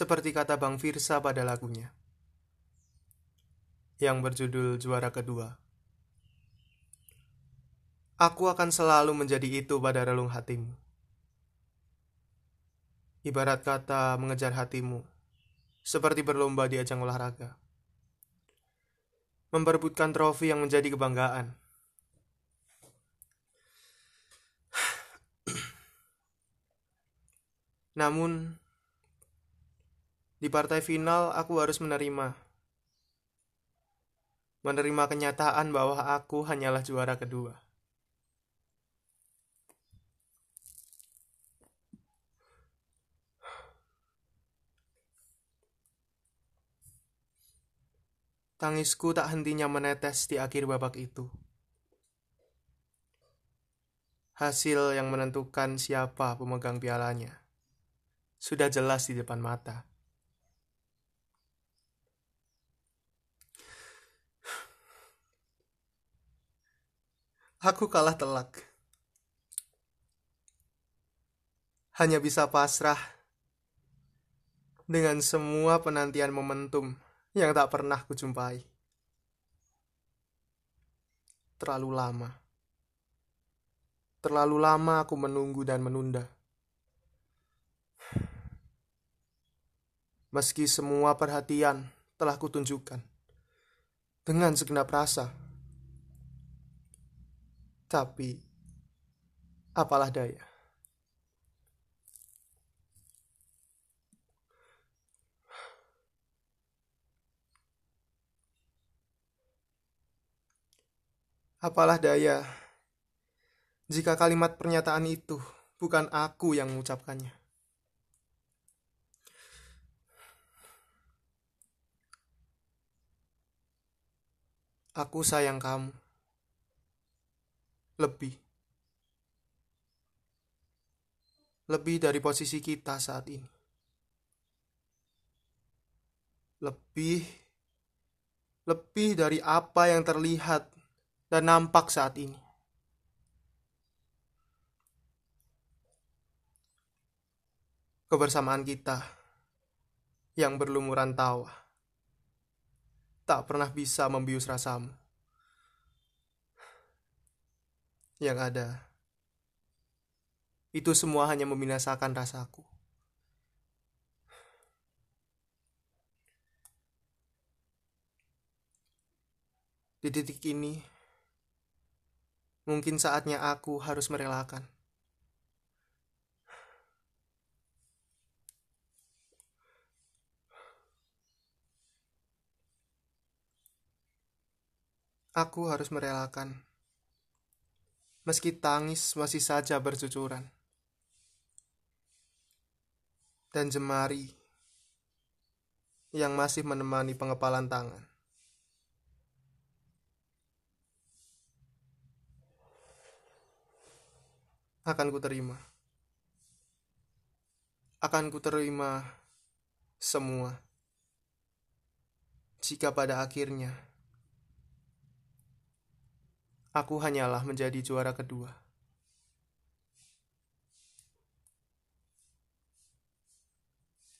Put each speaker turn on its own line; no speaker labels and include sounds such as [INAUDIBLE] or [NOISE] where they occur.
Seperti kata Bang Firsa pada lagunya yang berjudul Juara Kedua. Aku akan selalu menjadi itu pada relung hatimu. Ibarat kata mengejar hatimu, seperti berlomba di ajang olahraga. Memperebutkan trofi yang menjadi kebanggaan. [CLEARS THROAT] Namun, di partai final, aku harus menerima. Menerima kenyataan bahwa aku hanyalah juara kedua. Tangisku tak hentinya menetes di akhir babak itu. Hasil yang menentukan siapa pemegang pialanya sudah jelas di depan mata. Aku kalah telak. Hanya bisa pasrah dengan semua penantian momentum yang tak pernah kujumpai. Terlalu lama. Terlalu lama aku menunggu dan menunda. Meski semua perhatian telah kutunjukkan dengan segenap rasa tapi, apalah daya. Apalah daya jika kalimat pernyataan itu bukan aku yang mengucapkannya. Aku sayang kamu lebih. Lebih dari posisi kita saat ini. Lebih lebih dari apa yang terlihat dan nampak saat ini. Kebersamaan kita yang berlumuran tawa tak pernah bisa membius rasamu. Yang ada. Itu semua hanya membinasakan rasaku. Di titik ini, mungkin saatnya aku harus merelakan. Aku harus merelakan meski tangis masih saja bercucuran. Dan jemari yang masih menemani pengepalan tangan. Akan ku terima. Akan ku terima semua. Jika pada akhirnya aku hanyalah menjadi juara kedua.